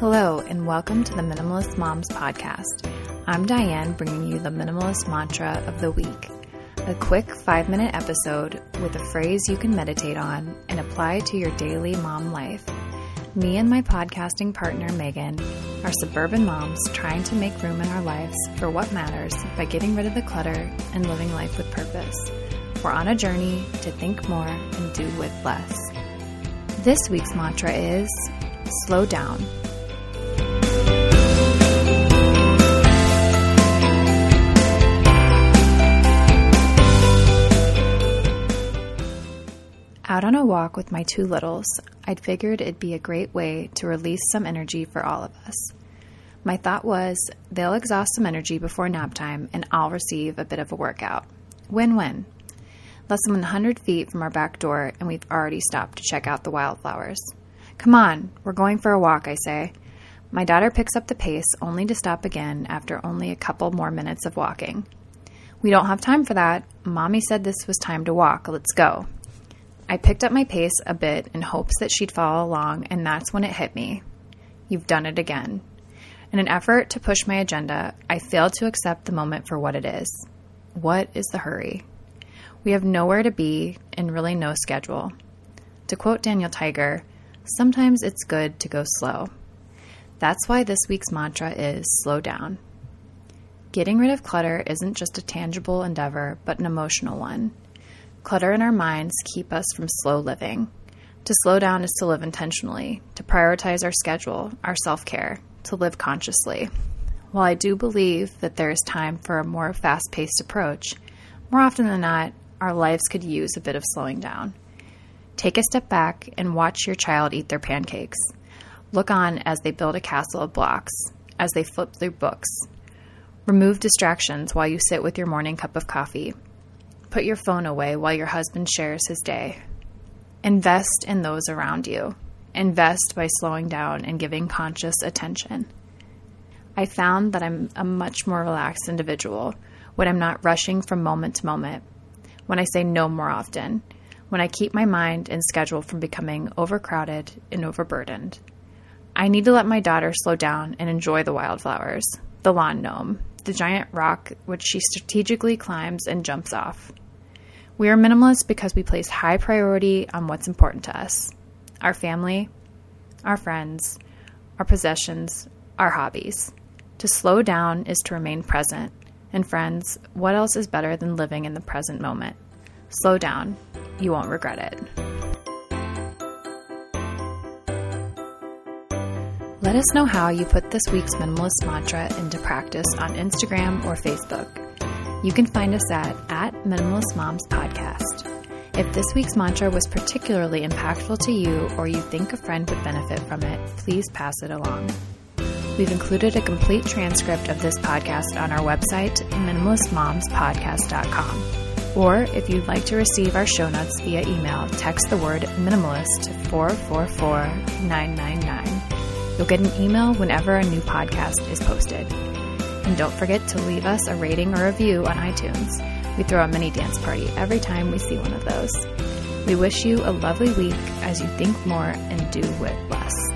Hello, and welcome to the Minimalist Moms Podcast. I'm Diane, bringing you the minimalist mantra of the week. A quick five minute episode with a phrase you can meditate on and apply to your daily mom life. Me and my podcasting partner, Megan, are suburban moms trying to make room in our lives for what matters by getting rid of the clutter and living life with purpose. We're on a journey to think more and do with less. This week's mantra is slow down. Out on a walk with my two littles, I'd figured it'd be a great way to release some energy for all of us. My thought was they'll exhaust some energy before nap time and I'll receive a bit of a workout. Win win. Less than 100 feet from our back door, and we've already stopped to check out the wildflowers. Come on, we're going for a walk, I say. My daughter picks up the pace only to stop again after only a couple more minutes of walking. We don't have time for that. Mommy said this was time to walk. Let's go. I picked up my pace a bit in hopes that she'd follow along, and that's when it hit me. You've done it again. In an effort to push my agenda, I failed to accept the moment for what it is. What is the hurry? We have nowhere to be and really no schedule. To quote Daniel Tiger, sometimes it's good to go slow. That's why this week's mantra is slow down. Getting rid of clutter isn't just a tangible endeavor, but an emotional one. Clutter in our minds keep us from slow living. To slow down is to live intentionally, to prioritize our schedule, our self care, to live consciously. While I do believe that there is time for a more fast paced approach, more often than not, our lives could use a bit of slowing down. Take a step back and watch your child eat their pancakes. Look on as they build a castle of blocks, as they flip through books. Remove distractions while you sit with your morning cup of coffee Put your phone away while your husband shares his day. Invest in those around you. Invest by slowing down and giving conscious attention. I found that I'm a much more relaxed individual when I'm not rushing from moment to moment, when I say no more often, when I keep my mind and schedule from becoming overcrowded and overburdened. I need to let my daughter slow down and enjoy the wildflowers, the lawn gnome, the giant rock which she strategically climbs and jumps off. We are minimalist because we place high priority on what's important to us our family, our friends, our possessions, our hobbies. To slow down is to remain present. And, friends, what else is better than living in the present moment? Slow down. You won't regret it. Let us know how you put this week's minimalist mantra into practice on Instagram or Facebook. You can find us at, at Minimalist Moms Podcast. If this week's mantra was particularly impactful to you or you think a friend would benefit from it, please pass it along. We've included a complete transcript of this podcast on our website, minimalistmomspodcast.com. Or if you'd like to receive our show notes via email, text the word minimalist to 444999. You'll get an email whenever a new podcast is posted. And don't forget to leave us a rating or a review on iTunes. We throw a mini dance party every time we see one of those. We wish you a lovely week as you think more and do with less.